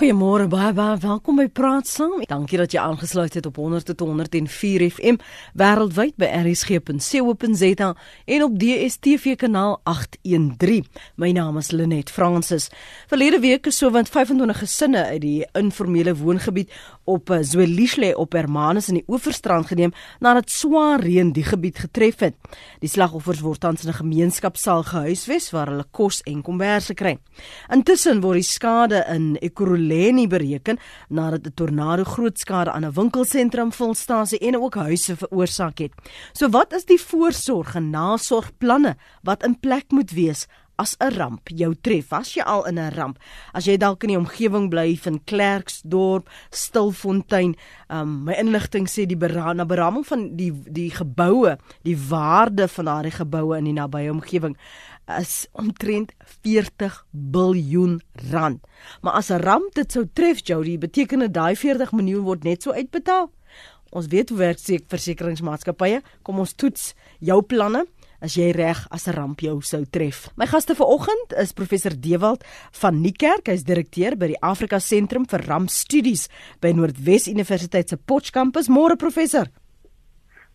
Goeiemôre baie baie welkom by Praat Saam. Dankie dat jy aangesluit het op 100.104 FM wêreldwyd by rsg.co.za en op DStv kanaal 813. My naam is Lenet Fransis. Verlede week is sowat 25 gesinne uit die informele woongebied op eh, Zwelishle op Hermanus in die Oeverstrand geneem nadat swaar reën die gebied getref het. Die slagoffers word tans in 'n gemeenskapsaal gehuisves waar hulle kos en komberse kry. Intussen word die skade in Ekurhuleni Ekurhuleni bereken nadat 'n tornado groot skade aan 'n winkelsentrum, volstasie en ook huise veroorsaak het. So wat is die voorsorg en nasorgplanne wat in plek moet wees as 'n ramp jou tref? As jy al in 'n ramp, as jy dalk in die omgewing bly van Klerksdorp, Stilfontein, um, my inligting sê die berana beraming van die die geboue, die waarde van daardie geboue in die nabye omgewing is omtrent 40 biljoen rand. Maar as 'n ramp dit sou tref, Jody, beteken dit daai 40 miljoen word net so uitbetaal. Ons weet hoe werk se versekeringsmaatskappye. Kom ons toets jou planne as jy reg as 'n ramp jou sou tref. My gaste vanoggend is professor Dewald van Niekerk, hy's direkteur by die Afrika Sentrum vir Rampstudies by Noordwes Universiteit se Potchefstroom. Môre professor.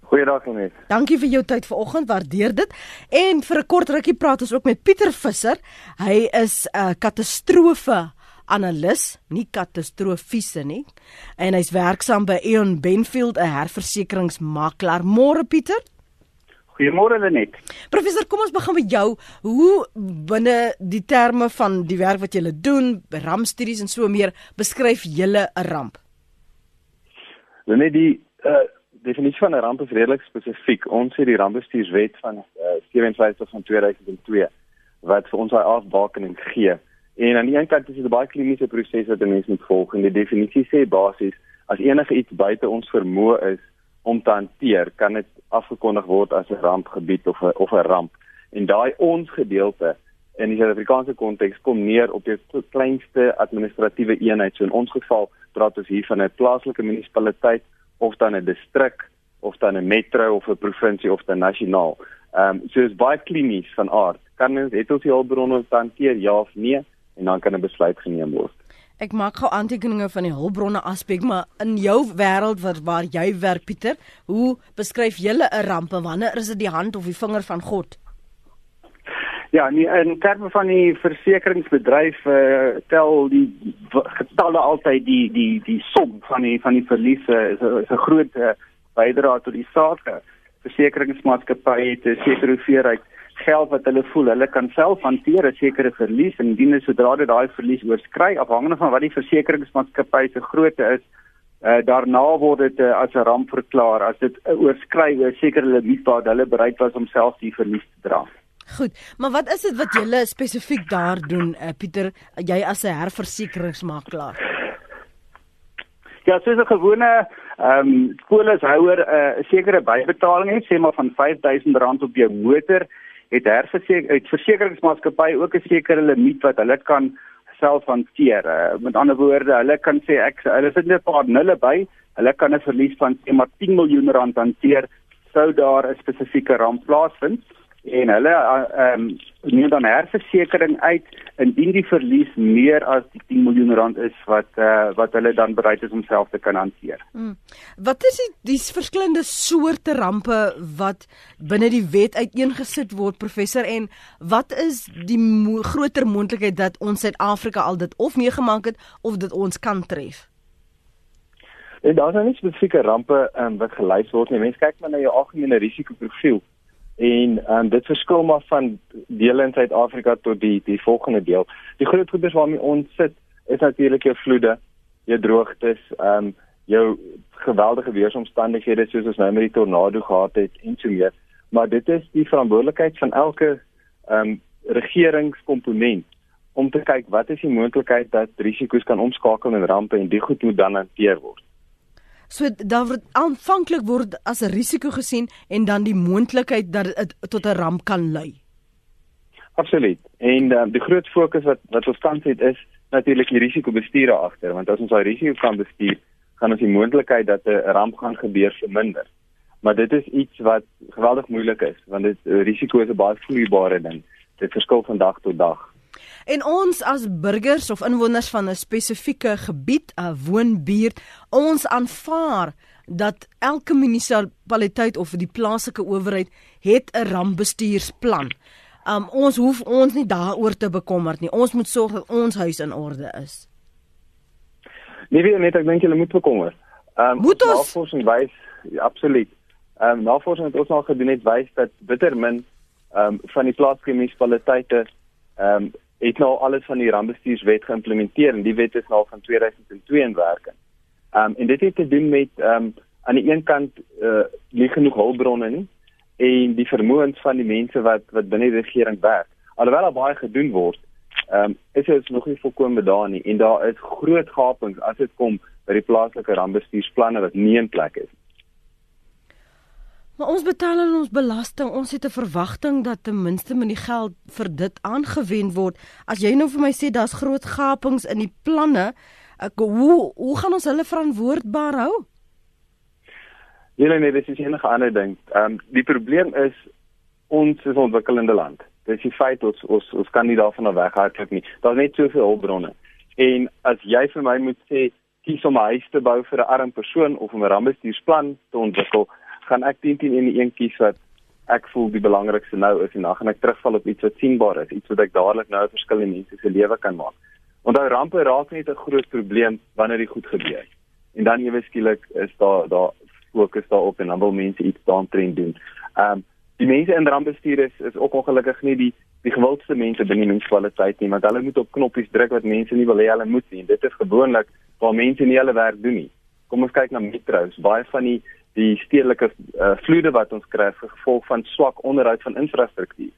Goeiedag net. Dankie vir jou tyd vanoggend, waardeer dit. En vir 'n kort rukkie praat ons ook met Pieter Visser. Hy is 'n katastrofe analis, nie katastrofiese nie. En hy's werksaam by Eon Benfield, 'n herversekeringsmakelaar. Môre Pieter. Goeiemôre Lenet. Professor, kom ons begin met jou. Hoe binne die terme van die werk wat jy doen, rampstudies en so meer, beskryf jy 'n ramp? Lenet, die uh definisie van 'n ramp is redelik spesifiek. Ons het die rampbestuurswet van uh, 57 van 2002 wat vir ons daai afbakening gee. En aan die een kant is dit 'n baie kliniese proses wat 'n mens moet volg en die definisie sê basies as enige iets buite ons vermoë is om te hanteer, kan dit afgekondig word as 'n rampgebied of 'n of 'n ramp. En daai ons gedeelte in die Suid-Afrikaanse konteks kom neer op die kleinste administratiewe eenheid. So in ons geval praat ons hier van 'n plaaslike munisipaliteit of dan 'n distrik of dan 'n metro of 'n provinsie of dan nasionaal. Ehm um, so is baie klinies van aard. Kan ons het ons die hulpbronne hanteer ja of nee en dan kan 'n besluit geneem word. Ek maak gou aantekeninge van die hulpbronne aspek, maar in jou wêreld waar waar jy werk Pieter, hoe beskryf jy 'n ramp en wanneer is dit die hand of die vinger van God? Ja, nie, in terme van die versekeringsbedryf uh, tel die getalle altyd die die die som van die van die verliese is 'n groot uh, bydrae tot die sake. Versekeringsmaatskappye het 'n sekere hoeveelheid geld wat hulle voel hulle kan self hanteer 'n sekere verlies en indien sodra dit daai verlies oorskry afhangende van wat die versekeringsmaatskappy se grootte is, uh, daarna word dit uh, as 'n ramp verklaar as dit uh, oorskry 'n sekere limiet wat hulle bereid was om self die verlies te dra. Goed, maar wat is dit wat julle spesifiek daar doen, uh, Pieter, jy as 'n herversekeringsmakelaar? Ja, soos 'n gewone ehm um, polishouer eh, 'n uh, sekere bybetaling het, sê maar van R5000 op jou motor, het herversekering versekeringsmaatskappy ook 'n sekere limiet wat hulle kan self hanteer. Uh, met ander woorde, hulle kan sê ek hulle sit net 'n paar nulle by, hulle kan 'n verlies van sê maar 10 miljoen rand hanteer sou daar 'n spesifieke ramp plaasvind en hulle ehm um, neem dan herversekering uit indien die verlies meer as die 10 miljoen rand is wat uh, wat hulle dan bereid is om self te kan hanteer. Hmm. Wat is die, die verskillende soorte rampe wat binne die wet uiteengesit word professor en wat is die mo groter moontlikheid dat ons Suid-Afrika al dit of meegemaak het of dit ons kan tref? En daar is nou nie spesifieke rampe um, wat gelys word nie. Mense kyk maar na jou algemene risikoprofiel en um, dit verskil maar van dele in Suid-Afrika tot die die volgende deel. Die groot goeders waarmee ons sit is natuurlik jou vloede, jou droogtes, ehm um, jou geweldige weeromstandighede soos ons nou met die tornado gehad het en so meer. Maar dit is die verantwoordelikheid van elke ehm um, regeringskomponent om te kyk wat is die moontlikheid dat risiko's kan omskakel in rampe en dit goed moet dan hanteer word. So daar word aanvanklik word as 'n risiko gesien en dan die moontlikheid dat dit tot 'n ramp kan lei. Absoluut. En uh, die groot fokus wat wat ons tans het is natuurlik die risikobestuur agter, want as ons daai risiko kan bestuur, gaan ons die moontlikheid dat 'n ramp gaan gebeur verminder. Maar dit is iets wat geweldig moeilik is, want dit risiko is 'n baie vloeibare ding. Dit verskil van dag tot dag. En ons as burgers of inwoners van 'n spesifieke gebied, 'n woonbuurt, ons aanvaar dat elke munisipaliteit of die plaaslike owerheid het 'n rampbestuursplan. Um ons hoef ons nie daaroor te bekommer nie. Ons moet sorg dat ons huis in orde is. Nee, wie net ek dink jy moet bekommer. Um moet ons navorsing wys ja, absoluut. Um navorsing het ons al gedoen het wys dat bitter min um van die plaaslike munisipaliteite um het nou alles van die rampbestuurswet geïmplementeer en die wet is nou van 2002 in werking. Um en dit het te doen met um aan die een kant uh nie genoeg hulpbronne nie en die vermoëns van die mense wat wat binne die regering werk. Alhoewel daar baie gedoen word, um is dit nog nie volkome daar nie en daar is groot gapings as dit kom by die plaaslike rampbestuursplanne wat nie in plek is. Maar ons betaal aan ons belasting. Ons het 'n verwagting dat ten minste min die geld vir dit aangewend word. As jy nou vir my sê daar's groot gapings in die planne, ek, hoe hoe gaan ons hulle verantwoordbaar hou? Nee nee, dis is enige ander ding. Ehm um, die probleem is ons is 'n ontwikkelende land. Dis die feit ons ons ons kan nie daarvan weghardloop nie. Daar's net soveel hulpbronne. En as jy vir my moet sê kies om 'n huis te bou vir 'n arm persoon of om 'n rampbestuursplan te ontwikkel, gaan ek 10 10 in een kies wat ek voel die belangrikste nou is en dan gaan ek terugval op iets wat sienbaar is, iets wat ek dadelik nou 'n verskil in mense se lewe kan maak. Onthou rampe raak net 'n groot probleem wanneer dit goed gebeur. En dan ewe skielik is daar daar fokus daarop en dan wil mense iets daaromtrent doen. Ehm um, die mense in rampbestuur is is ook ongelukkig nie die die gewildste mense binne die munisipaliteit nie, want hulle moet op knoppies druk wat mense nie wil hê hulle moet nie. Dit is gewoonlik waar mense nie hulle werk doen nie. Kom ons kyk na metros. Baie van die die stedelike uh, vloede wat ons kry as gevolg van swak onderhoud van infrastruktuur.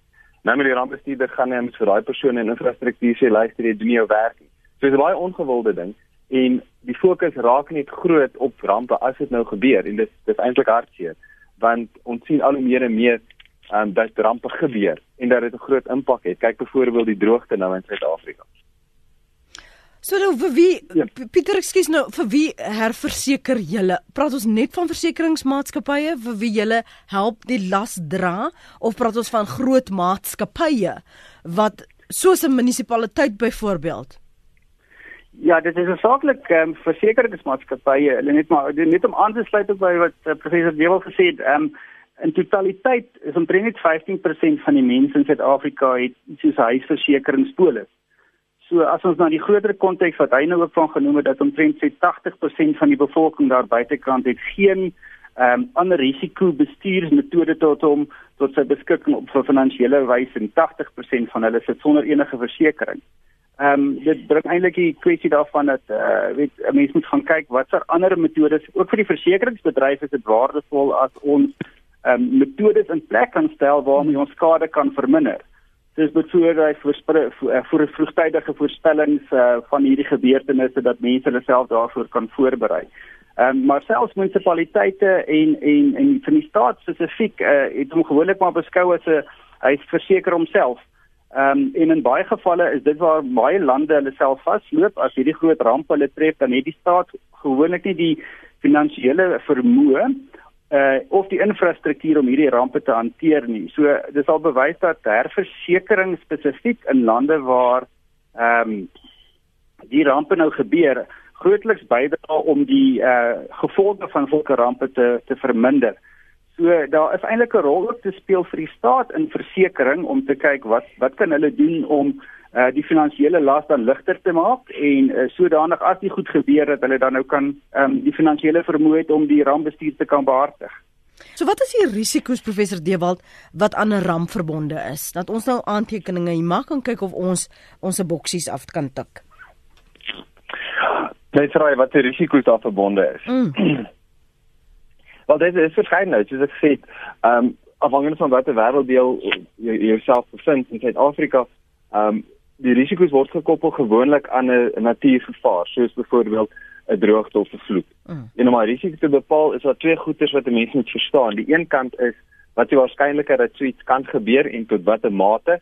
Nou met die rampbestuurder gaan hy met vir daai persone in infrastruktuur sê luister jy doen jou werk. So dis 'n baie ongewilde ding en die fokus raak net groot op rampe as dit nou gebeur en dit dis eintlik hartseer want ons sien al hoe meer en meer um, dat rampe gebeur en dat dit 'n groot impak het. Kyk byvoorbeeld die droogte nou in Suid-Afrika. So nou vir wie ja. Pieter ekskuus nou vir wie herverseker julle? Praat ons net van versekeringsmaatskappye vir wie julle help die las dra of praat ons van groot maatskappye wat soos 'n munisipaliteit byvoorbeeld? Ja, dit is saaklik ehm um, versekeringsmaatskappye. Hulle net maar net om aan te sluit op by wat uh, professor Dewel gesê het, ehm um, in totaliteit is omtrent 15% van die mense in Suid-Afrika het soos huisversekeringspolis. So as ons na die groter konteks wat hy nou ook van genoem het dat omtrent 80% van die bevolking daar buitekant het geen ehm um, ander risiko bestuursmetode tot hom tot sy beskikking op vir finansiële wys en 80% van hulle sit sonder enige versekerings. Ehm um, dit bring eintlik die kwessie daarvan dat eh uh, weet 'n mens moet gaan kyk watser ander metodes ook vir die versekeringsbedryf is dit waardevol as ons ehm um, metodes in plek kan stel waarmee ons skade kan verminder dis byvoorbeeld vir eh, vir vroegtydige voorspellings uh, van hierdie gebeurtenisse dat mense hulle self daarvoor kan voorberei. Um, maar selfs munisipaliteite en en en van die staat spesifiek uh, het hom gewoonlik maar beskou as 'n hy verseker homself. Ehm um, en in baie gevalle is dit waar baie lande hulle self vasloop as hierdie groot rampe hulle tref dan het die staat gewoonlik nie die finansiële vermoë uh of die infrastruktuur om hierdie rampe te hanteer nie. So dis al bewys dat herversekering spesifiek in lande waar ehm um, die rampe nou gebeur, grootliks bydra om die uh gevolge van sulke rampe te te verminder. So daar is eintlik 'n rol ook te speel vir die staat in versekerings om te kyk wat wat kan hulle doen om uh die finansiële las dan ligter te maak en uh, sodanig as dit goed gebeur dat hulle dan nou kan um, die finansiële vermoë het om die rampbestuur te kan behartig. So wat is die risiko's professor Dewald wat aan 'n ramp verbonde is? Dat ons nou aantekeninge hier maak en kyk of ons ons boksies af kan tik. Net raai wat die risiko's daar verbonde is. Mm. Wel dit is verskeidenheid, soos ek sê, ehm um, afhangende van watter wêrelddeel jy jouself bevind in Suid-Afrika, ehm um, die risiko's word gekoppel gewoonlik aan 'n natuurgevaar soos byvoorbeeld 'n droogte of 'n vloed. Mm. En om maar risiko te bepaal is daar twee goeters wat 'n mens moet verstaan. Die een kant is wat die waarskynlikheid dat iets kan gebeur en tot watter mate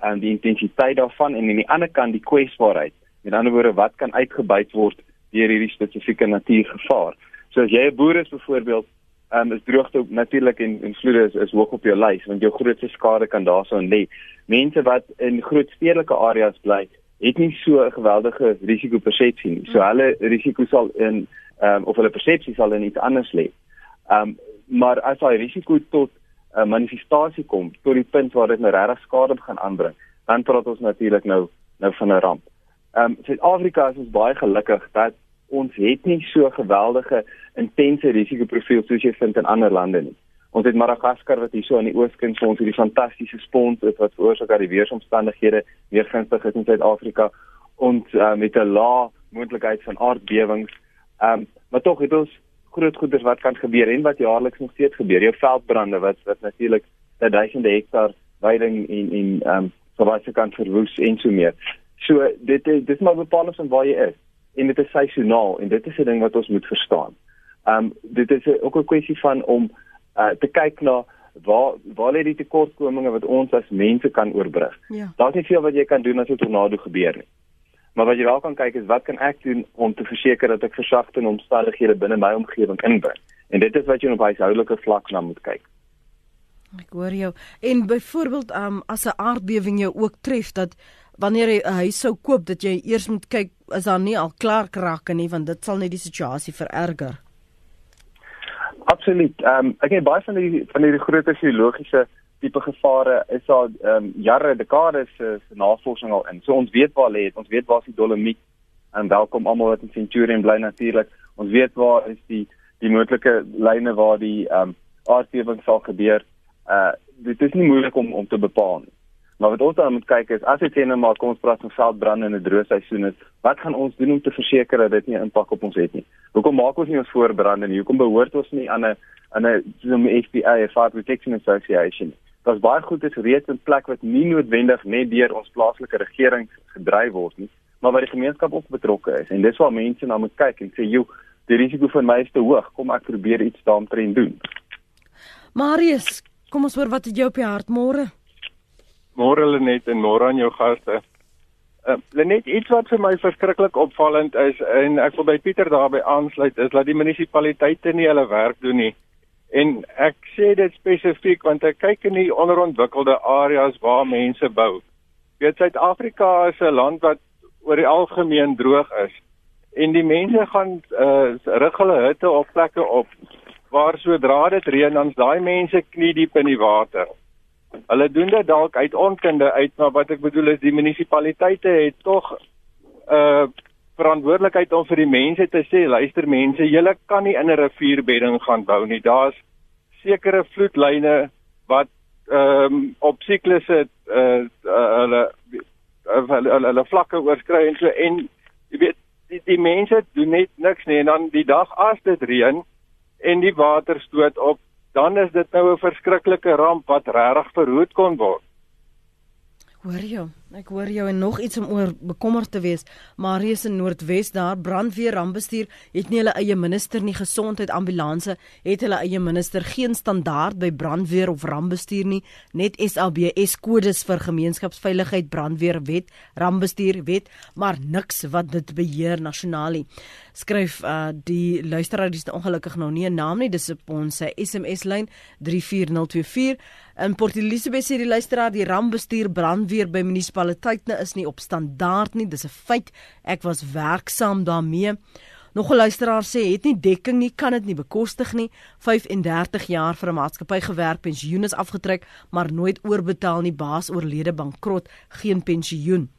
en um, die intensiteit daarvan en aan die ander kant die kwesbaarheid. Met ander woorde wat kan uitgebuit word deur hierdie spesifieke natuurgevaar. So as jy 'n boer is byvoorbeeld um, is droogte natuurlik en en vloede is, is hoog op jou lys want jou grootste skade kan daarsoon lê. Mense wat in groot stedelike areas bly, het nie so 'n geweldige risikopersepsie nie. So hulle risiko sal in ehm um, of hulle persepsie sal in iets anders lê. Ehm um, maar as daai risiko tot 'n uh, manifestasie kom, tot die punt waar dit nou regtig skade begin aanbring, dan praat ons natuurlik nou nou van 'n ramp. Ehm um, Suid-Afrika is ons baie gelukkig dat ons het nie so geweldige intense risikoprofiel soos jy vind in ander lande nie. Ons het Madagaskar wat hierso aan die ooskus vir ons hierdie fantastiese spons is wat veroorsaak dat die weeromstandighede meer gunstig is in Suid-Afrika ons uh, met 'n lae moontlikheid van aardbewings. Ehm um, maar tog het ons groot goeders wat kan gebeur en wat jaarliks nog steeds gebeur. Jou veldbrande wat wat natuurlik duisende hektaar weiding en en ehm um, verwyse kan verwoes en so meer. So dit dit maar bepaal ons waar jy is en dit is seisoonaal en dit is 'n ding wat ons moet verstaan. Ehm um, dit is ook 'n kwessie van om uh, te kyk na waar waar lê die tekortkominge wat ons as mense kan oorbrug. Ja. Daar's nie veel wat jy kan doen as 'n tornado gebeur nie. Maar wat jy wel kan kyk is wat kan ek doen om te verseker dat ek versagtende omstandighede binne my omgewing inbring. En dit is wat jy op huishoudelike vlak na moet kyk. Ek hoor jou. En byvoorbeeld um, as 'n aardbewing jou ook tref dat wanneer jy 'n huis sou koop dat jy eers moet kyk is daar nie al klaar krakke nie want dit sal net die situasie vererger. Absoluut. Ehm um, ek het baie van die van hierdie groot geologiese tipe gevare is daar ehm um, jare, dekades se uh, navorsing al in. So ons weet waar lê dit. Ons weet waar is die Dolomiet en welkom almal wat in Centurion bly natuurlik. Ons weet waar is die die moontlike lyne waar die ehm um, aardbewing sal gebeur. Uh dit is nie moeilik om om te bepaal nie. Maar wat ons dan moet kyk is as dit net maar kom ons praat van veldbrande in 'n droë seisoen is, wat gaan ons doen om te verseker dat dit nie 'n impak op ons het nie? Hoekom maak ons nie ons voorbrande nie? Hoekom behoort ons nie aan 'n aan 'n so 'n FPA, a Fire Protection Association? Daar's baie goed is reeds in plek wat nie noodwendig net deur ons plaaslike regering gedryf word nie, maar waar die gemeenskap ook betrokke is. En dis waar mense na moet kyk en sê, "Jo, die risiko vir my is te hoog. Kom ek probeer iets daaromtrent doen." Marius, kom ons hoor wat het jy op die hart môre? Môre Lenet en môre aan jou gaste. Uh, Lenet, iets wat vir my verskriklik opvallend is en ek wil by Pieter daarby aansluit is dat die munisipaliteite nie hulle werk doen nie. En ek sê dit spesifiek want ek kyk in die onderontwikkelde areas waar mense bou. Weet Suid-Afrika is 'n land wat oor die algemeen droog is en die mense gaan uh, rig hulle hutte op plekke op waar sodra dit reën dan daai mense knie diep in die water. Hulle doen dit dalk uit onkunde uit, maar wat ek bedoel is die munisipaliteite het tog 'n uh, verantwoordelikheid om vir die mense te sê, luister mense, julle kan nie in 'n rivierbedding gaan bou nie. Daar's sekere vloedlyne wat ehm um, op siklusse uh, uh, hulle hulle hulle, hulle vlakke oorskry en so en jy weet die, die mense doen net niks nie en dan die dag as dit reën en die water stoot op dan is dit nou 'n verskriklike ramp wat regtig verhoed kon word. Hoor jy? Ek hoor jou en nog iets om oor bekommerd te wees. Marius in Noordwes daar. Brandweer rampbestuur het nie hulle eie minister nie. Gesondheid ambulanse het hulle eie minister. Geen standaard by brandweer of rampbestuur nie. Net SABS kodes vir gemeenskapsveiligheid brandweer wet rampbestuur wet. Maar niks wat dit beheer nasionaal nie. Skryf uh, die luisteraar dis ongelukkig nou nie 'n naam nie. Dis op ons SMS lyn 34024 in Port Elizabeth sê die luisteraar die rampbestuur brandweer by munisipaliteite is nie op standaard nie dis 'n feit ek was werksaam daarmee Nog 'n luisteraar sê het nie dekking nie, kan dit nie bekostig nie. 35 jaar vir 'n maatskappy gewerk, pensioen is afgetrek, maar nooit oorbetaal nie, baas oorlede bankrot, geen pensioen.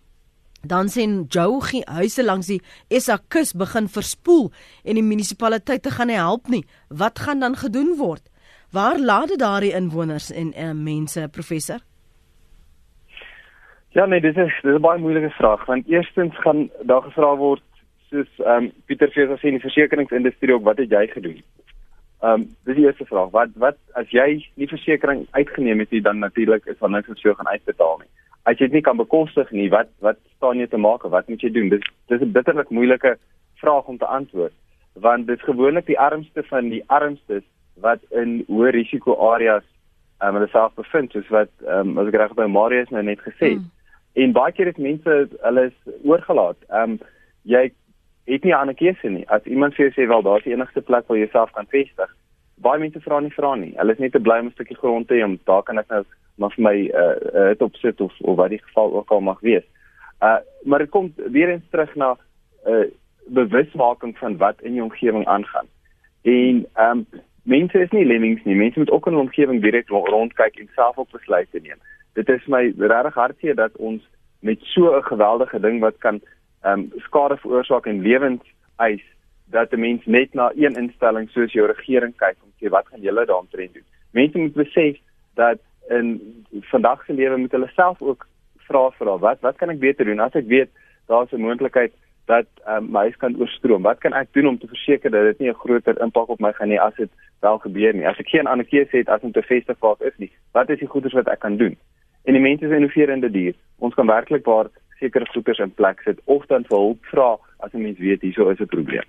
Dan sien Joe huise langs die SA kus begin verspoel en die munisipaliteite gaan nie help nie. Wat gaan dan gedoen word? Waar laat dit daardie inwoners en uh, mense professor? Ja nee, dis is dis 'n baie moeilike vraag want eerstens gaan daar gevra word soos ehm um, Pieter Fees gesê in die versekeringsindustrie ook wat het jy gedoen? Ehm um, dis die eerste vraag. Wat wat as jy nie versekerings uitgeneem het nie dan natuurlik is van niks wat jy gaan uitbetaal nie as jy dit nie kan bekostig nie, wat wat staan jy te maak? Wat moet jy doen? Dis dis 'n bitterlik moeilike vraag om te antwoord want dit is gewoonlik die armste van die armstes wat in hoë risiko areas um, hulle self bevind soos wat um, as ek reg by Marius nou net gesê het. Mm. En baie keer is mense hulle is oorgelaat. Ehm um, jy het nie 'n ander keuse nie. As iemand vir jou sê wel daar's die enigste plek waar jy jouself kan vestig, baie mense vra nie vra nie. Hulle is net te bly om 'n stukkie grond te hê om daar kan ek nou maar vir my uh dit opsit of of wat die geval ook al mag wees. Uh maar dit kom weer eens terug na uh bewusmaking van wat in jou omgewing aangaan. En ehm um, mense is nie lemmings nie. Mense moet ook in 'n omgewing direk rondkyk en self op besluite neem. Dit is my regtig hartseer dat ons met so 'n geweldige ding wat kan ehm um, skade veroorsaak en lewens eis dat 'n mens net na een instelling soos jou regering kyk om te sê wat gaan julle daaroor doen. Mense moet besef dat in vandag se lewe moet hulle self ook vra vra wat wat kan ek beter doen as ek weet daar's 'n moontlikheid dat um, my huis kan oorstroom. Wat kan ek doen om te verseker dat dit nie 'n groter impak op my gaan hê as dit wel gebeur nie? As ek geen ander keuse het as om te vestig waar ek is nie, wat is die goeders wat ek kan doen? En die mense is innoverende dier. Ons kan werklik waar sekere goeders in plek sit of dan vir hulp vra as 'n mens weet hieso is 'n probleem.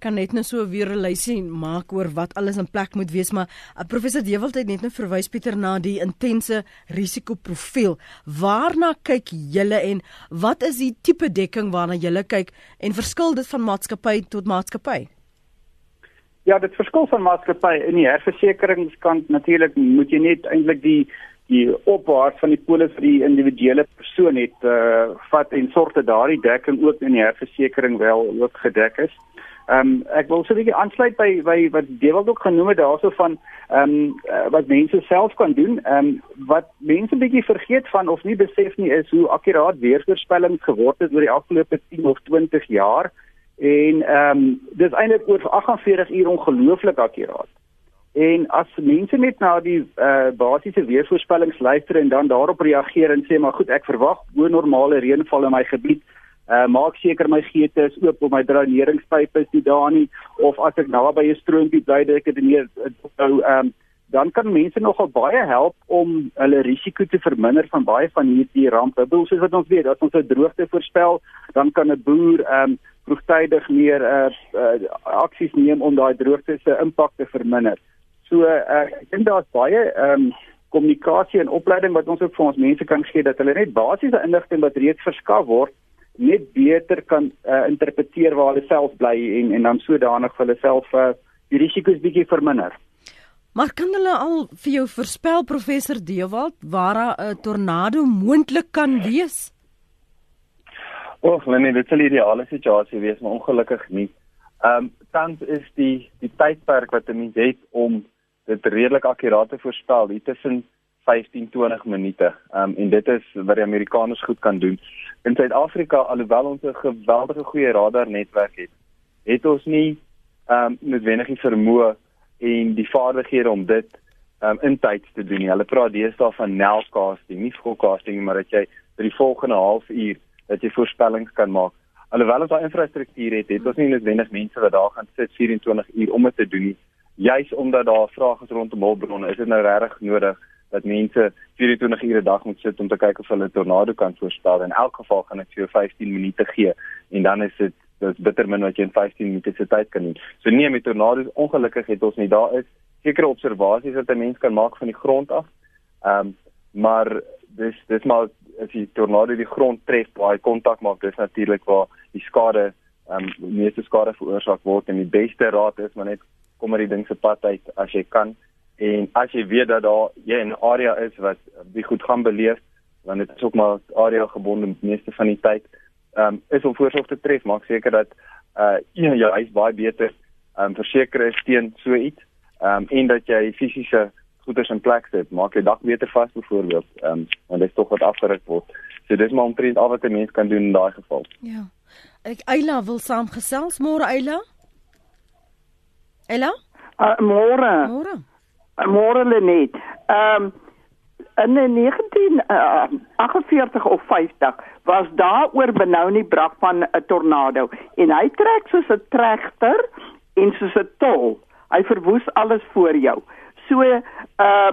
Kan net nou so weer 'n lysie maak oor wat alles in plek moet wees maar uh, professor Dewald het net nou verwys Pieter na die intense risikoprofiel. Waarna kyk julle en wat is die tipe dekking waarna julle kyk en verskil dit van maatskappy tot maatskappy? Ja dit verskil van maatskappy. In die herversekeringskant natuurlik moet jy net eintlik die die opwaart van die polis vir die individuele persoon het uh, vat en sorg dat daardie dekking ook in die herversekering wel ook gedek is. Ehm um, ek wil so 'n bietjie aansluit by by wat Dewald ook genoem het daarso van ehm um, wat mense self kan doen. Ehm um, wat mense bietjie vergeet van of nie besef nie is hoe akkuraat weervoorspellings geword het oor die afgelope 10 of 20 jaar en ehm um, dis eintlik oor 48 uur ongelooflik akkuraat. En as mense net na die uh, basiese weervoorspellings luister en dan daarop reageer en sê maar goed, ek verwag bo normale reënval in my gebied Uh, maak seker my geete is oop of my dreineringspype is nie daar nie of as ek naby 'n stroompie bly dat ek dit nie nou ehm dan kan mense nogal baie help om hulle risiko te verminder van baie van hierdie rampe. Bedoel soos wat ons weet, as ons 'n droogte voorspel, dan kan 'n boer ehm um, vroegtydig meer uh, uh aksies neem om daai droogte se impak te verminder. So uh, ek dink daar's baie ehm um, kommunikasie en opleiding wat ons ook vir ons mense kan gee dat hulle net basiese inligting wat reeds verskaf word net beter kan uh, interpreteer waar hulle self bly en en dan sodanig vir hulle self uh, die risiko's bietjie verminder. Maar kan hulle al vir jou voorspel professor Dewald waar 'n tornado moontlik kan wees? Och, nee, dit sal ideale situasie wees, maar ongelukkig nie. Ehm um, tans is die die tydperk wat 'n mens het om dit redelik akkuraat te voorspel, hier tussen 15-20 minute. Ehm um, en dit is wat die Amerikaners goed kan doen. In Suid-Afrika, alhoewel ons 'n geweldige goeie radarnetwerk het, het ons nie ehm um, noodwendig die vermoë en die vaardighede om dit ehm um, in tyd te doen nie. Hulle praat deesdae van nowcasting, nie forecasting maar dat jy vir die volgende halfuur dat jy voorspellings kan maak. Alhoewel ons daai infrastruktuur het, het ons nie noodwendig mense wat daar gaan sit 24 uur om dit te doen nie. Juis omdat daar vrae is rondom hulpbronne, is dit nou regtig nodig dat mense 24 ure 'n dag moet sit om te kyk of hulle 'n tornado kan voorspel. In elk geval gaan ek vir jou 15 minute gee en dan is dit dis bitter min wat jy in 15 minute se tyd kan doen. So nee, met tornado's ongelukkig het ons nie daar is sekere observasies wat 'n mens kan maak van die grond af. Ehm um, maar dis dis maar as die tornado die grond tref, baie kontak maak, dis natuurlik waar die skade ehm um, meeste skade veroorsaak word en die beste raad is maar net kom maar die ding se pad uit as jy kan En as jy weet dat daar jy in 'n area is wat die goed gaan beleef, want dit is ook maar area gebonde meeste van die tyd, ehm um, is om voorsorg te tref, maak seker dat uh jy jou huis baie beter ehm um, verseker is teen so iets. Ehm um, en dat jy fisiese goederes in plek sit, maak jy dak beter vas byvoorbeeld, ehm um, want dit is tog wat afgeruk word. So dis maar omtrent al wat 'n mens kan doen in daai geval. Ja. Ek Eila wil saamgesels môre Eila. Eila? Uh, môre. Môre. Môre Lenet. Ehm um, in 1948 uh, of 50 was daar oor benou nie brak van 'n tornado en hy trek soos 'n trechter en soos 'n tol. Hy verwoes alles voor jou. So ehm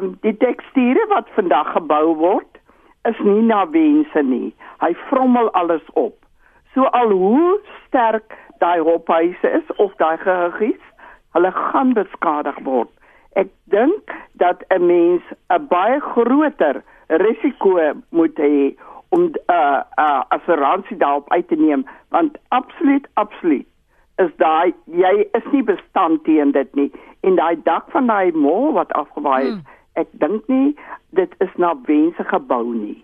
um, die teksture wat vandag gebou word is nie na wense nie. Hy vrommel alles op. So al hoe sterk daai hophuise is of daai gehuggies, hulle gaan beskadig word ek dink dat 'n mens 'n baie groter risiko moet hê om 'n uh, 'n uh, assuransie daarop uit te neem want absoluut absoluut is daai jy is nie bestand teen dit nie. En daai dak van daai mall wat afgewaai is, hmm. ek dink nie dit is na wense gebou nie.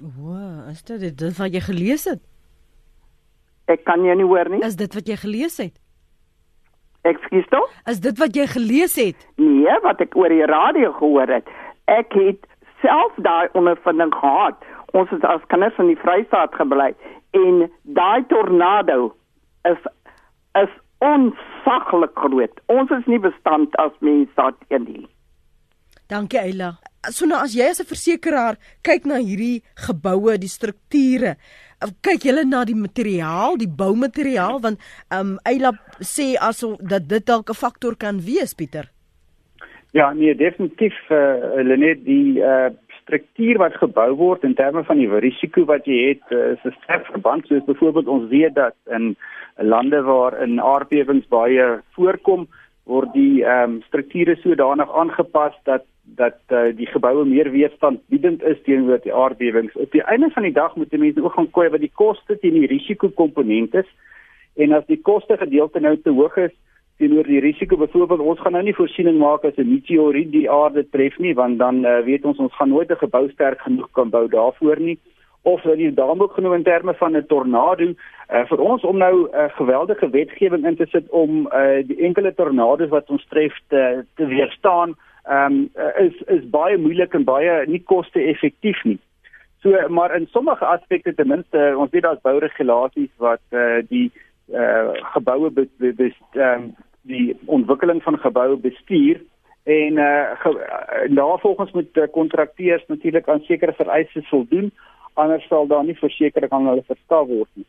O, is dit dit wat jy gelees het? Ek kan jou nie hoor nie. Is dit wat jy gelees het? Ekskuus tog? Is dit wat jy gelees het? Nee, wat ek oor die radio gehoor het. Ek het self daai ondervinding gehad. Ons het as kinders in die Vrystaat gebly en daai tornado is is onsaglik groot. Ons is nie bestand as mens daar teen nie. Dankie Eila. So nou as jy as 'n versekeraar kyk na hierdie geboue, die strukture, kyk jy na die materiaal, die boumateriaal want ehm um, Eila sê aso dat dit dalk 'n faktor kan wees, Pieter. Ja, nee, definitief eh uh, Lenet die eh uh, struktuur wat gebou word in terme van die risiko wat jy het, uh, is 'n sterk verband soos byvoorbeeld ons weet dat in lande waar in aardbewings baie voorkom, word die ehm um, strukture sodanig aangepas dat dat uh, die geboue meer weerstandbiedend is teenoor die aardbewings. Op die einde van die dag moet mense ook gaan kyk wat die koste teen die risikokomponent is. En as die koste gedeelte nou te hoog is teenoor die risiko, byvoorbeeld ons gaan nou nie voorsiening maak as 'n meteoriet die aarde tref nie, want dan uh, weet ons ons gaan nooit 'n gebou sterk genoeg kan bou daarvoor nie of dat jy daarom ook genoem in terme van 'n tornado uh, vir ons om nou 'n uh, geweldige wetgewing in te sit om uh, die enkele tornado's wat ons tref te, te weerstaan um, is is baie moeilik en baie nie koste-effektief nie. So maar in sommige aspekte ten minste ons weet daar's bouregulasies wat eh uh, die eh uh, geboue be, be, be, um, die ontwikkeling van geboue bestuur en eh uh, navolgens moet kontrakteurs natuurlik aan sekere vereistes voldoen anders sal daar nie versekerings aan hulle verskaf word nie.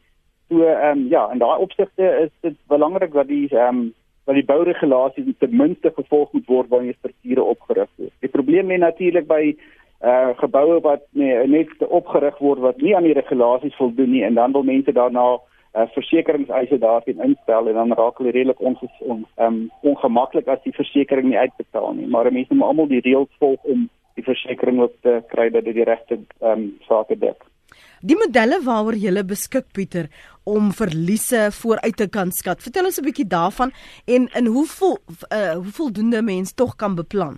So ehm um, ja, in daai opsigte is dit belangrik dat die ehm um, dat die bouregulasies ten minste gevolg moet word wanneer strukture opgerig word. Die probleem lê natuurlik by uh geboue wat nee, net opgerig word wat nie aan die regulasies voldoen nie en dan wil mense daarna uh versekeringseise daarin instel en dan raak hulle redelik ons on, um ongemaklik as die versekerings nie uitbetaal nie. Maar mense moet almal die reëls volg om die versekerings op te kry dat dit die regte um sake dek. Die modelle waaroor jy beskik Pieter om verliese vooruit te kan skat. Vertel ons 'n bietjie daarvan en in hoeveel uh hoeveel doende mens tog kan beplan.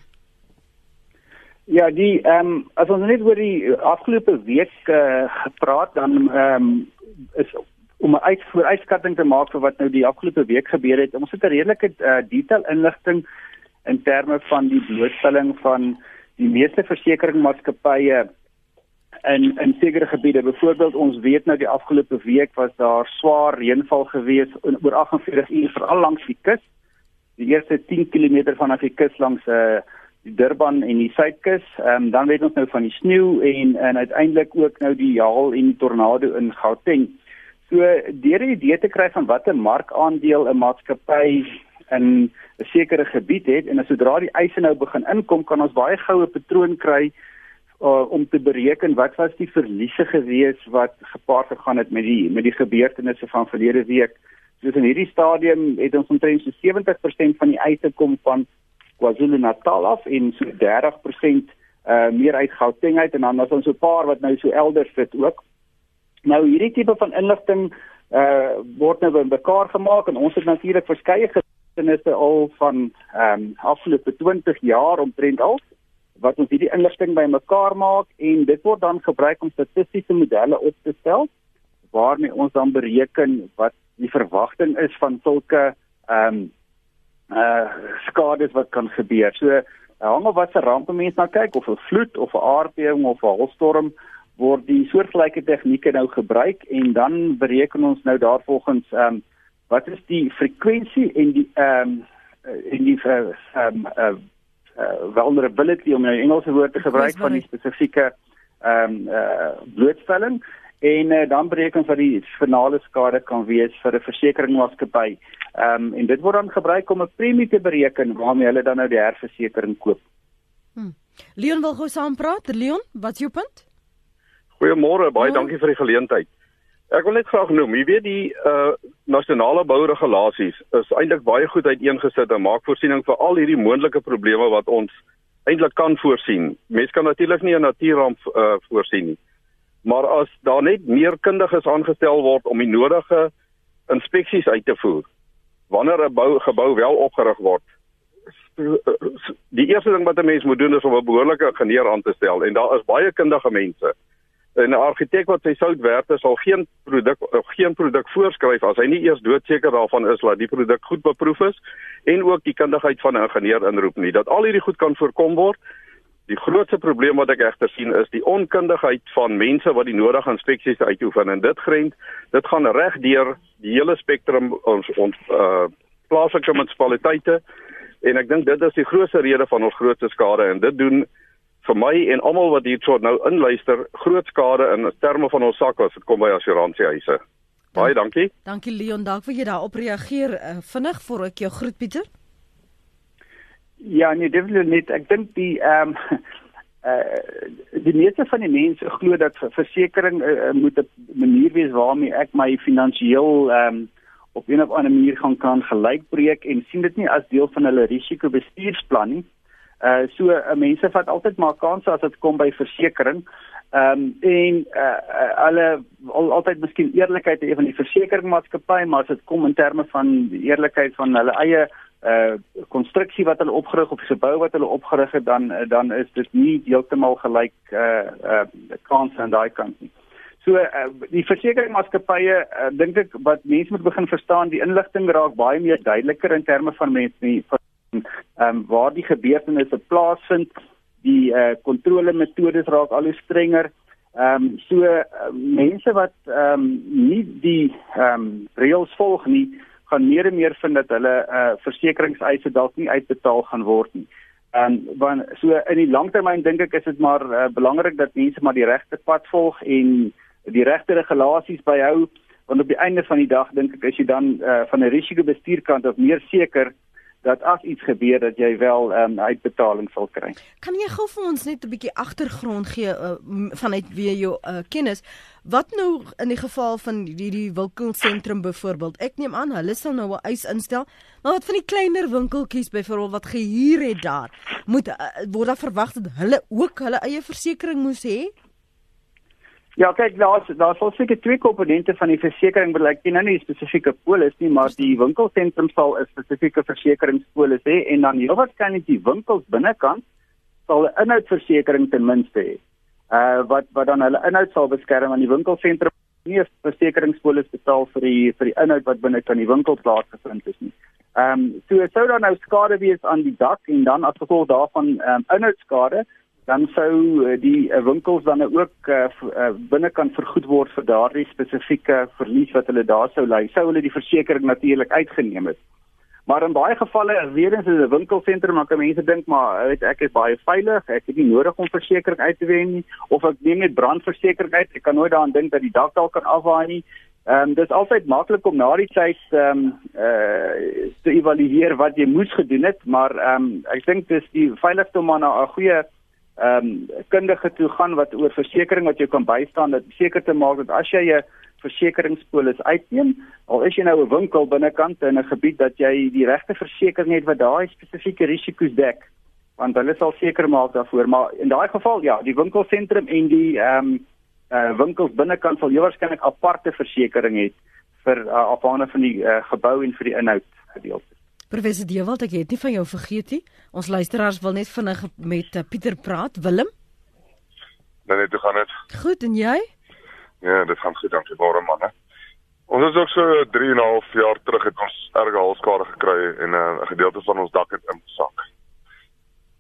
Ja, die ehm um, as ons net oor die afgelope week uh, gepraat dan ehm um, is om 'n uit vooruitskatting te maak vir wat nou die afgelope week gebeur het. Ons het 'n redelike uh, detail inligting in terme van die blootstelling van die meeste versekeringsmaatskappye in in sekere gebiede. Byvoorbeeld ons weet nou die afgelope week was daar swaar reënval gewees in oor 48 uur veral langs die kus. Die eerste 10 km van die kus langs uh die Durban en die Suidkus. Ehm um, dan weet ons nou van die sneeu en en uiteindelik ook nou die haal en die tornado in Gauteng. So deur 'n idee te kry van watter markandeel 'n maatskappy in 'n sekere gebied het en as sodra die eise nou begin inkom, kan ons baie goue patroon kry uh, om te bereken wat was die verliese gewees wat gepaard gegaan het met die met die gebeurtenisse van verlede week. Dus in hierdie stadium het ons omtrent so 70% van die eise kom van KwaZulu-Natal af en so 30% uh meer uit Gauteng uit en dan is ons so 'n paar wat nou so elders sit ook. Nou hierdie tipe van inligting uh word nou bymekaar gemaak en ons het natuurlik verskeie getuienisse al van ehm um, afgelope 20 jaar omtrent al wat ons hierdie inligting bymekaar maak en dit word dan gebruik om statistiese modelle op te stel waarmee ons dan bereken wat die verwagting is van sulke ehm um, uh skades wat kan gebeur. So hang of wat se rampe mense na kyk of 'n vloed of 'n aardbewing of 'n holstorm word die soortgelyke tegnieke nou gebruik en dan bereken ons nou daarvolgens ehm um, wat is die frekwensie en die ehm um, en die ehm um, uh, uh, vulnerability om nou Engelse woord te gebruik van die spesifieke ehm um, uh, blootstelling en uh, dan bereken wat die finale skade kan wees vir 'n versekeringsmaatskappy. Ehm um, en dit word dan gebruik om 'n premie te bereken waarmee hulle dan nou die herversekering koop. Hmm. Leon wil gou saam praat. Leon, wat's jou punt? Goeiemôre, baie oh. dankie vir die geleentheid. Ek wil net graag noem, jy weet die uh nasionale bouregulasies is eintlik baie goed uiteengesit en maak voorsiening vir al hierdie moontlike probleme wat ons eintlik kan voorsien. Mense kan natuurlik nie 'n natuurramp uh voorsien nie. Maar as daar net meer kundiges aangestel word om die nodige inspeksies uit te voer, wanneer 'n bou gebou wel opgerig word, die eerste ding wat 'n mens moet doen is om 'n behoorlike ingenieur aan te stel en daar is baie kundige mense. En 'n argitek wat sy sout werd is al geen produk of geen produk voorskryf as hy nie eers doodseker daarvan is dat die produk goed beproef is en ook die kundigheid van 'n ingenieur inroep nie. Dat al hierdie goed kan voorkom word. Die grootste probleem wat ek egter sien is die onkundigheid van mense wat die nodige inspeksies uitoefen en dit grens dit gaan reg deur die hele spektrum ons ons uh plaaslike munisipaliteite En ek dink dit is die grootste rede van ons grootste skade en dit doen vir my en almal wat hierso nou inluister groot skade in terme van ons sak as dit kom by assuransiehuise. Baie dankie. Dankie Leon, dank vir jy daarop reageer uh, vinnig voor ek jou groet Pieter. Ja, nee, definitief net. Ek dink die ehm um, uh die meeste van die mense glo dat versekerings uh, moet 'n manier wees waarmee ek my finansiëel ehm um, op 'n of ander manier gaan kan gelykbreek en sien dit nie as deel van hulle risikobestuursplan nie. Uh so uh, mense vat altyd maar kansse as dit kom by versekerings. Ehm um, en uh, uh hulle al, altyd miskien eerlikheid hê van die versekeringsmaatskappy, maar as dit kom in terme van die eerlikheid van hulle eie uh konstruksie wat hulle opgerig of se bou wat hulle opgerig het dan dan is dit nie heeltemal gelyk uh uh kansse aan daai kant nie. So uh, die versekeringsmaatskappye uh, dink ek wat mense moet begin verstaan, die inligting raak baie meer duideliker in terme van mense nie van ehm um, waar die gebeurtenisse plaasvind. Die eh uh, kontrolemetodes raak al hoe strenger. Ehm um, so uh, mense wat ehm um, nie die ehm um, reëls volg nie, gaan meer en meer vind dat hulle eh uh, versekeringseise dalk nie uitbetaal gaan word nie. Ehm um, want so in die langtermyn dink ek is dit maar uh, belangrik dat mense maar die regte pad volg en die regte regulasies byhou want op die einde van die dag dink ek as jy dan uh, van 'n risikobestuurkant of meer seker dat as iets gebeur dat jy wel 'n um, ehm, uitbetaling sal kry. Kan jy gou vir ons net 'n bietjie agtergrond gee uh, vanuit wie jou uh, kennis? Wat nou in die geval van hierdie winkelsentrum byvoorbeeld? Ek neem aan hulle sal nou 'n eis instel maar wat van die kleiner winkeltjies byvoorbeeld wat gehuur het daar? Moet uh, word daar verwag dat hulle ook hulle eie versekerings moet hê Ja, kyk, daar's daar's al seker twee komponente van die versekerings, maar ek ken nou nie spesifieke polis nie, maar die winkelsentrum sal 'n spesifieke versekeringspolis hê en dan heel waarskynlik die winkels binnekant sal 'n inhoudversekering ten minste hê. Uh wat wat dan hulle inhoud sal beskerm aan die winkelsentrum nie 'n versekeringspolis betaal vir die vir die inhoud wat binne kan die winkel plaasgevind is nie. Ehm um, so sou daar nou skade wees aan die dak en dan as gevolg daarvan ehm um, inhoudskade dan sou uh, die uh, winkels dan ook uh, uh, binnekant vergoed word vir daardie spesifieke verlies wat hulle daar sou ly. Sou hulle die versekerings natuurlik uitgeneem het. Maar in baie gevalle, weer eens is 'n winkelsentrum, maar mense dink maar, weet ek is baie veilig, ek het nie nodig om versekerings uit te wen nie of ek neem net brandversekering uit. Ek kan nooit daaraan dink dat die dak dalk kan afwaai nie. Ehm um, dis altyd maklik om na die tyd ehm um, eh uh, te evalueer wat jy moes gedoen het, maar ehm um, ek dink dis die veiligste om aan 'n goeie ehm um, kundige toe gaan wat oor versekerings wat jou kan bystaan dat seker te maak dat as jy 'n versekeringspolis uitneem, al is jy nou 'n winkel binnekant in 'n gebied dat jy die regte versekering het wat daai spesifieke risiko's dek, want hulle sal seker maak daarvoor, maar in daai geval ja, die winkelsentrum en die ehm um, uh winkels binnekant sal jy waarskynlik aparte versekerings hê vir uh, afhangende van die uh, gebou en vir die inhoud gedeelte. Professor Dewald, ek het nie van jou vergeet nie. Ons luisteraars wil net vinnig met uh, Pieter praat. Willem? Nee, nee, dit gaan net. Goed, en jy? Ja, dit gaan goed, dankie baie man, hè. Ons is ook so 3 en 'n half jaar terug het ons erge halskade gekry en eh, 'n uh, gedeelte van ons dak het ingesak.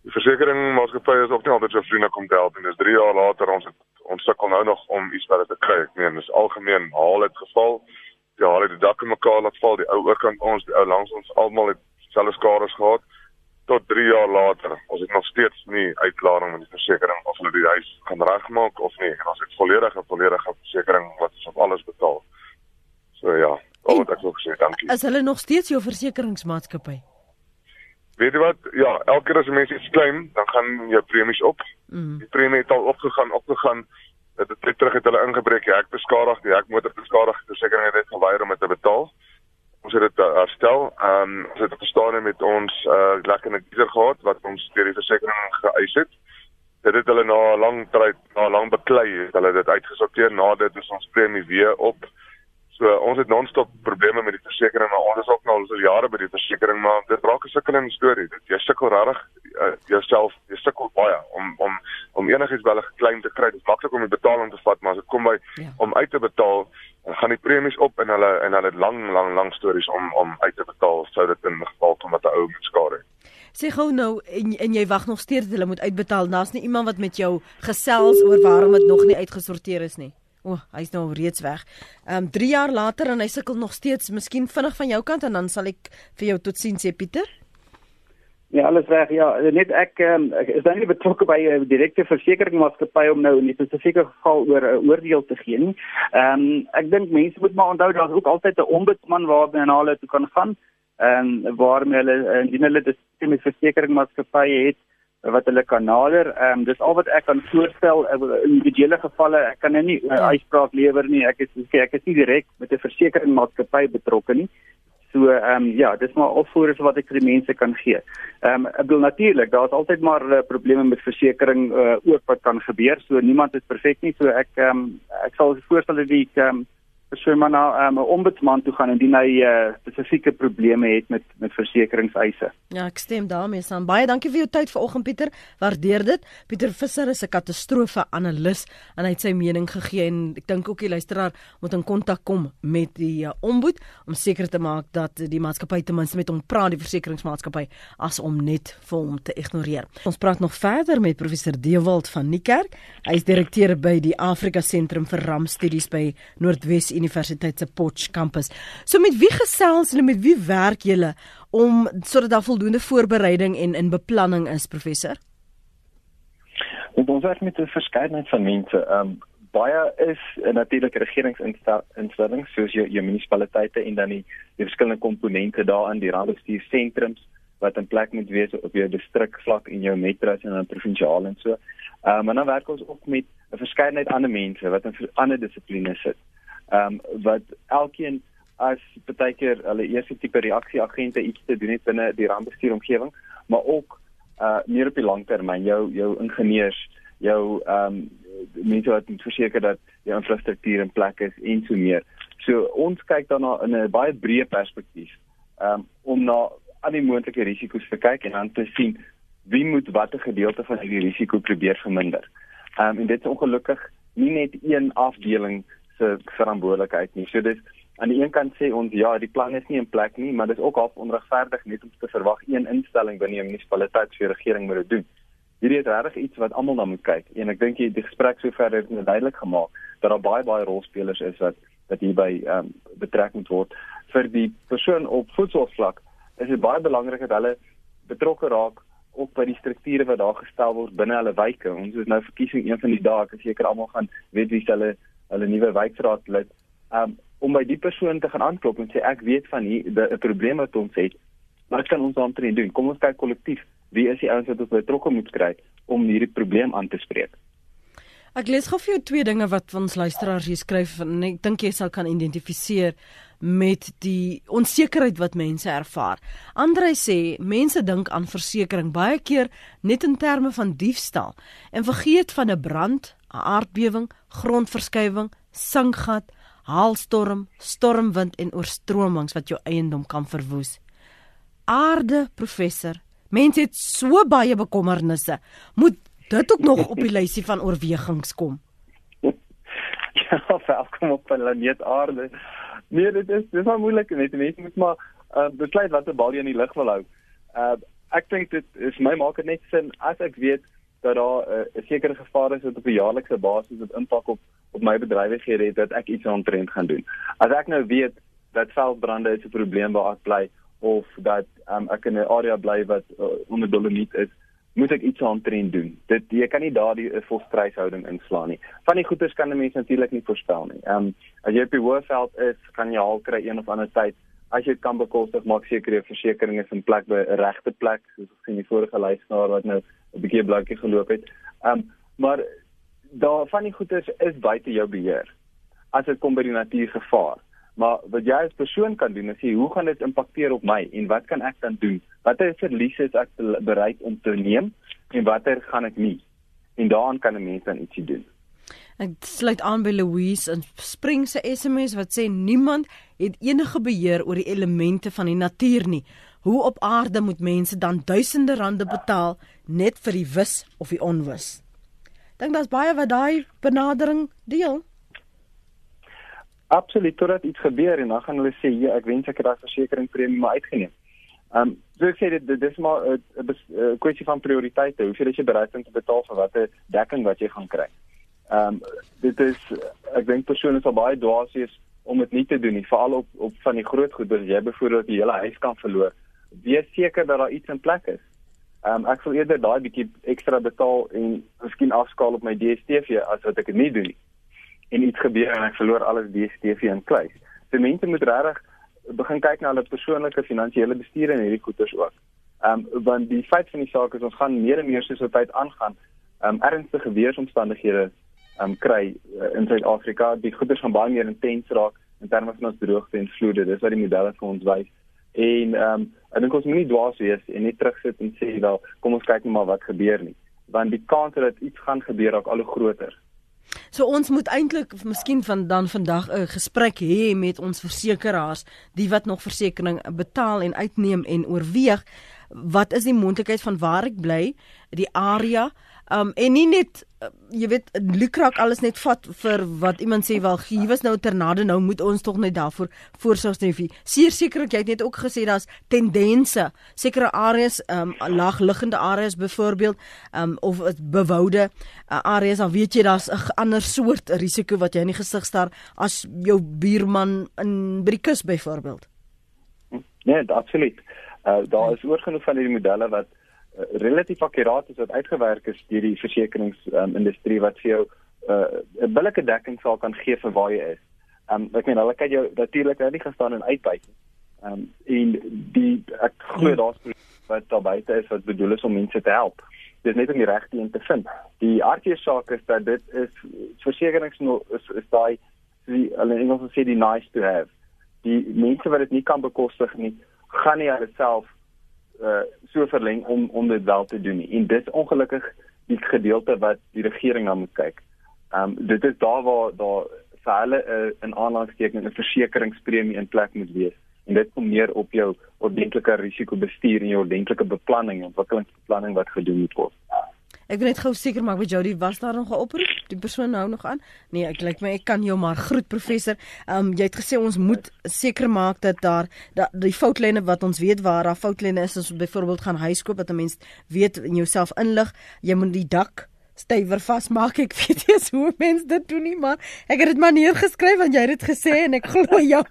Die versekerings maatskappy is ook nie altyd so vriendelik om te help en dis 3 jaar later ons het ons sukkel nou nog om iets wat te kry. Ek meen, dis algemeen haal het geval ja, hulle het die dak in mekaar laat val, die ou oorkant ons, die ou langs ons almal het selfs skade gehad tot 3 jaar later. Ons het nog steeds nie uitklaring met die versekerings of hulle die huis gaan regmaak of nie. En ons het volledige volledige versekerings wat ons op alles betaal. So ja, al wat ek wil sê, dankie. Is hulle nog steeds jou versekeringsmaatskappy? Weet jy wat? Ja, elke keer as 'n mens iets claim, dan gaan jou premies op. Mm. Die premie het al opgegaan, opgegaan dit het terug het hulle ingebreek, die hek beskadig, die hek motor beskadig, die versekering het geweier om dit te betaal. Ons het dit uh, herstel. Ehm um, ons het verstaan met ons uh lekker 'n diesel gehad wat ons deur die versekering geëis het. Dit het hulle na 'n lang tyd, na 'n lang beklei, het hulle dit uitgesorteer. Na dit is ons premie weer op So ons het non-stop probleme met die versekerings, maar ons is ook nou al jare by die versekerings, maar dit raak 'n sukkelende storie. Dit jy sukkel regtig uh, jouself, jy sukkel baie om om om enigiets wel 'n klein te kry. Dit is maklik om die betaling te vat, maar as dit kom by ja. om uit te betaal, dan gaan die premies op en hulle en hulle het lang lang lang stories om om uit te betaal sou dit in geval kom dat 'n ou moet skade. Sê gou nou en en jy wag nog steeds hulle moet uitbetaal. Daar's nie iemand wat met jou gesels oor waarom dit nog nie uitgesorteer is nie. O, oh, hy's nou reeds weg. Ehm um, 3 jaar later en hy sukkel nog steeds. Miskien vinnig van jou kant en dan sal ek vir jou totsiens sê Pieter. Ja, alles reg. Ja, net ek ehm um, is dan nie betrokke by 'n uh, direkte versekeringsmaatskappy om nou in 'n spesifieke geval oor 'n uh, oordeel te gee nie. Ehm um, ek dink mense moet maar onthou daar's ook altyd 'n ombudsman waarby hulle toe kan gaan en um, waarmee hulle indien hulle dis met versekeringsmaatskappye het wat hulle kan nader. Ehm um, dis al wat ek kan voorstel in individuele gevalle. Ek kan nou nie 'n uh, uitspraak lewer nie. Ek is ek is nie direk met 'n versekeringsmaatskappy betrokke nie. So ehm um, ja, dis maar opvoere wat ek vir die mense kan gee. Ehm um, ek bedoel natuurlik, daar's altyd maar uh, probleme met versekerings uh, ook wat kan gebeur. So niemand is perfek nie. So ek ehm um, ek sal voorstel dat die ehm um, so maar na um, 'n ombudsman toe gaan indien hy uh, spesifieke probleme het met met versekeringseise. Ja, ek stem daarmee saam. Baie dankie vir jou tyd vanoggend Pieter. Waardeer dit. Pieter Visser is 'n katastrofe-analis en hy het sy mening gegee en ek dink ook die luisteraar moet in kontak kom met die uh, ombud om seker te maak dat die maatskappy ten minste met hom praat, die versekeringsmaatskappy as om net vir hom te ignoreer. Ons praat nog verder met professor Dewald van Niekerk. Hy is direkteur by die Afrika Sentrum vir Rampstudies by Noordwes Universiteit se Potch kampus. So met wie gesels julle met wie werk julle om sodat daar voldoende voorbereiding en in beplanning is professor? Ons werk met 'n verskeidenheid van mense. Ehm um, baie is natuurlik regeringsinstellings soos jou, jou munisipaliteite en dan die, die verskillende komponente daarin, die raadbestuursentrums wat in plek moet wees op jou distrik vlak en jou metros en dan provinsiaal en so. Ehm um, en dan werk ons ook met 'n verskeidenheid ander mense wat in ander dissiplines sit ehm um, wat elkeen as baie keer hulle eerste tipe reaksieagente iets te doen het binne die rampbestuuromgewing, maar ook uh meer op die langtermyn jou jou ingenieurs, jou ehm um, mense wat verseker dat die infrastruktuur in plek is en so meer. So ons kyk daarna in 'n baie breë perspektief ehm um, om na al die moontlike risiko's te kyk en dan te sien wie moet watter gedeelte van hierdie risiko probeer verminder. Ehm um, en dit is ongelukkig nie net een afdeling se verantwoordelikheid nie. So dis aan die een kant sê ons ja, die plan is nie in plek nie, maar dis ook half onregverdig net om te verwag een instelling binne 'n munisipaliteit vir regering moet dit doen. Hierdie is regtig iets wat almal na moet kyk. En ek dink die gesprek sover het net duidelik gemaak dat daar baie baie rolspelers is wat wat hierby ehm um, betrek moet word vir die persoon op voedselvlak. Is dit baie belangrik dat hulle betrokke raak op by die strukture wat daar gestel word binne hulle wyke. Ons is nou verkiesing een van die dae, ek seker almal gaan weet wie hulle hulle nuwe wijkraad lid um, om by die persoon te gaan aanklop en sê ek weet van hier 'n probleem wat ons het. Wat kan ons daarmee doen? Kom ons kyk kollektief wie is die ouens wat ons betrokke moet kry om hierdie probleem aan te spreek. Ek lees gou vir jou twee dinge wat ons luisteraars hier skryf en ek dink jy sal kan identifiseer met die onsekerheid wat mense ervaar. Andre sê mense dink aan versekerings baie keer net in terme van diefstal en vergeet van 'n brand, 'n aardbewing, grondverskywing, singgat, haalstorm, stormwind en oorstromings wat jou eiendom kan verwoes. Aarde professor, mense het so baie bekommernisse. Moet dit ook nog op die lysie van oorwegings kom? Ja, welkom op planeet Aarde. Nee, dit is dis maar moeilik net mense moet maar uh, besluit watter bal jy in die lug wil hou. Uh ek dink dit is my maak dit net sin as ek weet dat daar uh, 'n sekere gevaar is wat op 'n jaarlikse basis wat impak op op my bedrywighede het dat ek iets aantrent gaan doen. As ek nou weet dat veldbrande 'n probleem waar ek bly of dat um, ek in 'n area bly wat uh, onder dolomiet is, moet ek iets aantrent doen. Dit jy kan nie daardie uh, volstryshouding inslaan nie. Van die goeders kan 'n mens natuurlik nie voorspel nie. Ehm um, as jy op die hoëveld is, kan jy al kry een of ander tyd as jy kan bekostig maak seker jou versekerings in plek by 'n regte plek soos ons sien die vorige luisteraar wat nou 'n bietjie 'n blankie geloop het. Ehm um, maar daar van die goeders is buite jou beheer as dit kom by die natuurgevaar. Maar wat jy as persoon kan doen is sê hoe gaan dit impakteer op my en wat kan ek dan doen? Watter verliese is ek bereid om te neem en watter gaan ek nie? En daaraan kan 'n mens dan ietsie doen. Ek sluit aan by Louise en spring se SMS wat sê niemand het enige beheer oor die elemente van die natuur nie. Hoe op aarde moet mense dan duisende rande betaal net vir die wis of die onwis? Dink daar's baie wat daai benadering deel. Absoluut totdat iets gebeur en dan gaan hulle sê ja, ek wens ek het daai versekeringspremie maar uitgeneem. Ehm um, so ek sê dit dit is maar 'n kwessie van prioriteite. Hoeveel is jy bereid om te betaal vir watter dekking wat jy gaan kry? Ehm um, dit is ek dink persoonlik sal baie dwaas wees om dit nie te doen nie, veral op op van die groot goeder as jy byvoorbeeld die hele huis kan verloor. Wees seker dat daar iets in plek is. Ehm um, ek sal eerder daai bietjie ekstra betaal en miskien afskaal op my DStv as wat ek dit nie doen nie. En iets gebeur en ek verloor alles DStv en kluis. So mense moet regtig begin kyk na hulle persoonlike finansiële bestuur en hierdie goederes ook. Ehm um, want die feit van die saak is ons gaan meer en meer soos wat tyd aangaan, ehm um, ernstige weeromstandighede ehm um, kry uh, in Suid-Afrika. Die goederes gaan baie meer intens raak in terme van ons droogte en vloede. Dis wat die modelle vir ons wys. En ehm um, ek dink ons moet nie dwaas wees en net terugsit en sê wel kom ons kyk net maar wat gebeur nie. Want die kans dat iets gaan gebeur raak al hoe groter. So ons moet eintlik miskien van dan vandag 'n gesprek hê met ons versekeraars, die wat nog versekerings betaal en uitneem en oorweeg wat is die moontlikheid van waar ek bly, die area, um en nie net uh, jy weet lukraak alles net vat vir wat iemand sê wel hier was nou 'n tornado nou moet ons tog net daarvoor voorsorgstrefie. Seer sekerlik jy het net ook gesê daar's tendense sekere areas um laagliggende areas byvoorbeeld um of bewoude uh, areas dan weet jy daar's 'n ander soort risiko wat jy in die gesig staar as jou buurman in by die kus byvoorbeeld. Nee, absoluut. Uh daar is oorgenoeg van hierdie modelle wat relatief akkuraat is wat uitgewerk is deur die versekeringsindustrie um, wat vir jou 'n uh, billike dekking sal kan gee vir waar jy is. Um ek meen hulle kan jou natuurlik nou nie gestaan en uitbuit nie. Um en die ek glo daar's wat daar buite is wat bedoel is om mense te help. Dit is net om die regte een te vind. Die hartjie saak is dat dit is versekerings is, is daai die hulle Engels sê die nice to have. Die mense wat dit nie kan bekostig nie, gaan nie hulle self uh so verleng om om dit wel te doen nie. En dis ongelukkig die gedeelte wat die regering na moet kyk. Um dit is daar waar daar vir hulle 'n uh, 'n aanlangsteken 'n versekeringspremie in plek moet wees. En dit kom meer op jou ordentlike risikobestuur en jou ordentlike beplanning, ontwikkelingsbeplanning wat gedoen moet word. Ek wil net gou seker maak met Jody was daar nog 'n oproep? Die persoon hou nog aan? Nee, ek lyk my ek kan jou maar groet professor. Ehm um, jy het gesê ons moet seker maak dat daar dat die foutlyne wat ons weet waar daar foutlyne is as byvoorbeeld gaan huiskoop dat 'n mens weet en jouself inlig, jy moet die dak stywer vasmaak. Ek weet nie hoe mense dit doen nie, maar ek het dit maar neergeskryf want jy het dit gesê en ek glo jou.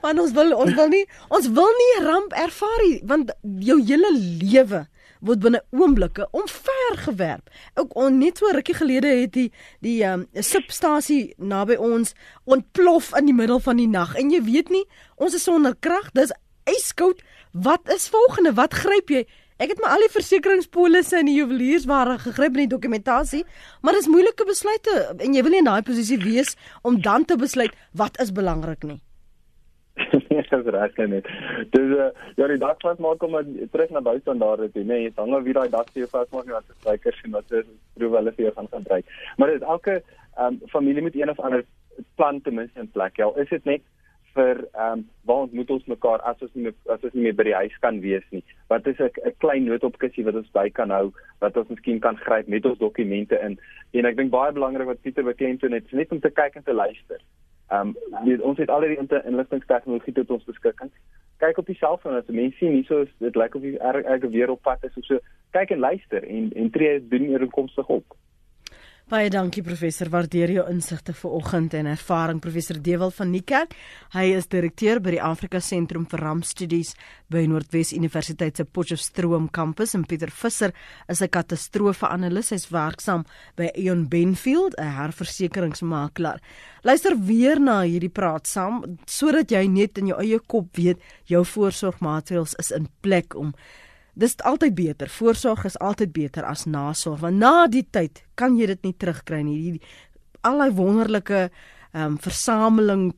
Want ons wil ons wil nie ons wil nie ramp ervaar nie want jou hele lewe word binne oomblikke omvergewerp. Ook on, net so rukkie gelede het die die um, substasie naby ons ontplof in die middel van die nag en jy weet nie, ons is sonder krag, dis yskoud. Wat is volgende? Wat gryp jy? Ek het my al die versekeringspolisse en die juweliersware gegryp in die dokumentasie, maar dis moeilike besluite en jy wil nie in daai posisie wees om dan te besluit wat is belangrik nie. Dis reg net. Dis uh, ja, die dak vas maak om terug na daar toe, nee, jy hang wie daai dak vir jou vas maak en wat spykers en wat proef hulle vir jou gaan gebruik. Maar dit elke um, familie moet een of ander plan ten minste in plek hê. Is dit net vir ehm um, waar ontmoet ons mekaar as ons nie as ons nie meer by die huis kan wees nie. Wat is 'n klein noodopkussie wat ons by kan hou wat ons miskien kan gryp met ons dokumente in. En ek dink baie belangrik wat Pieter beklemtoon het, is net om te kyk en te luister. Ehm um, ons het al die inligtingstegnologie tot ons beskikking. Kyk op die selfoon as mense sien hierso is dit lyk of jy erg erg weer op pad is of so. Kyk en luister en en tree doen ooreenkomstig op. Baie dankie professor, waardeer jou insigte vanoggend en ervaring professor Dewald van Niekerk. Hy is direkteur by die Afrika Sentrum vir Rampstudies by Noordwes Universiteit se Potchefstroom kampus en Pieter Visser is 'n katastrofeanalis. Hy's werksaam by Eon Benfield, 'n herversekeringsmakelaar. Luister weer na hierdie praat saam sodat jy net in jou eie kop weet jou voorsorgmaatreëls is in plek om dis altyd beter. Voorsorg is altyd beter as nasorg want na die tyd kan jy dit nie terugkry nie. Die allei wonderlike ehm um, versameling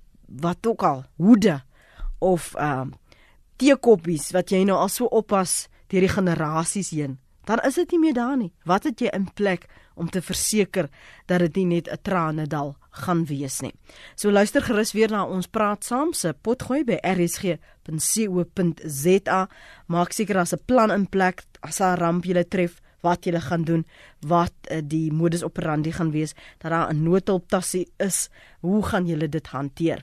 wat ook al hoede of ehm um, teekoppies wat jy nou al so oppas deur die generasies heen. Dan is dit nie meer daar nie. Wat het jy in plek om te verseker dat dit nie net 'n tranedal gaan wees nie. So luister gerus weer na ons praat saam se potgooi by rsg.co.za. Maak seker as 'n plan in plek as 'n ramp julle tref wat jy gaan doen, wat uh, die modus operandi gaan wees, dat daar 'n noodhulptassie is, hoe gaan julle dit hanteer?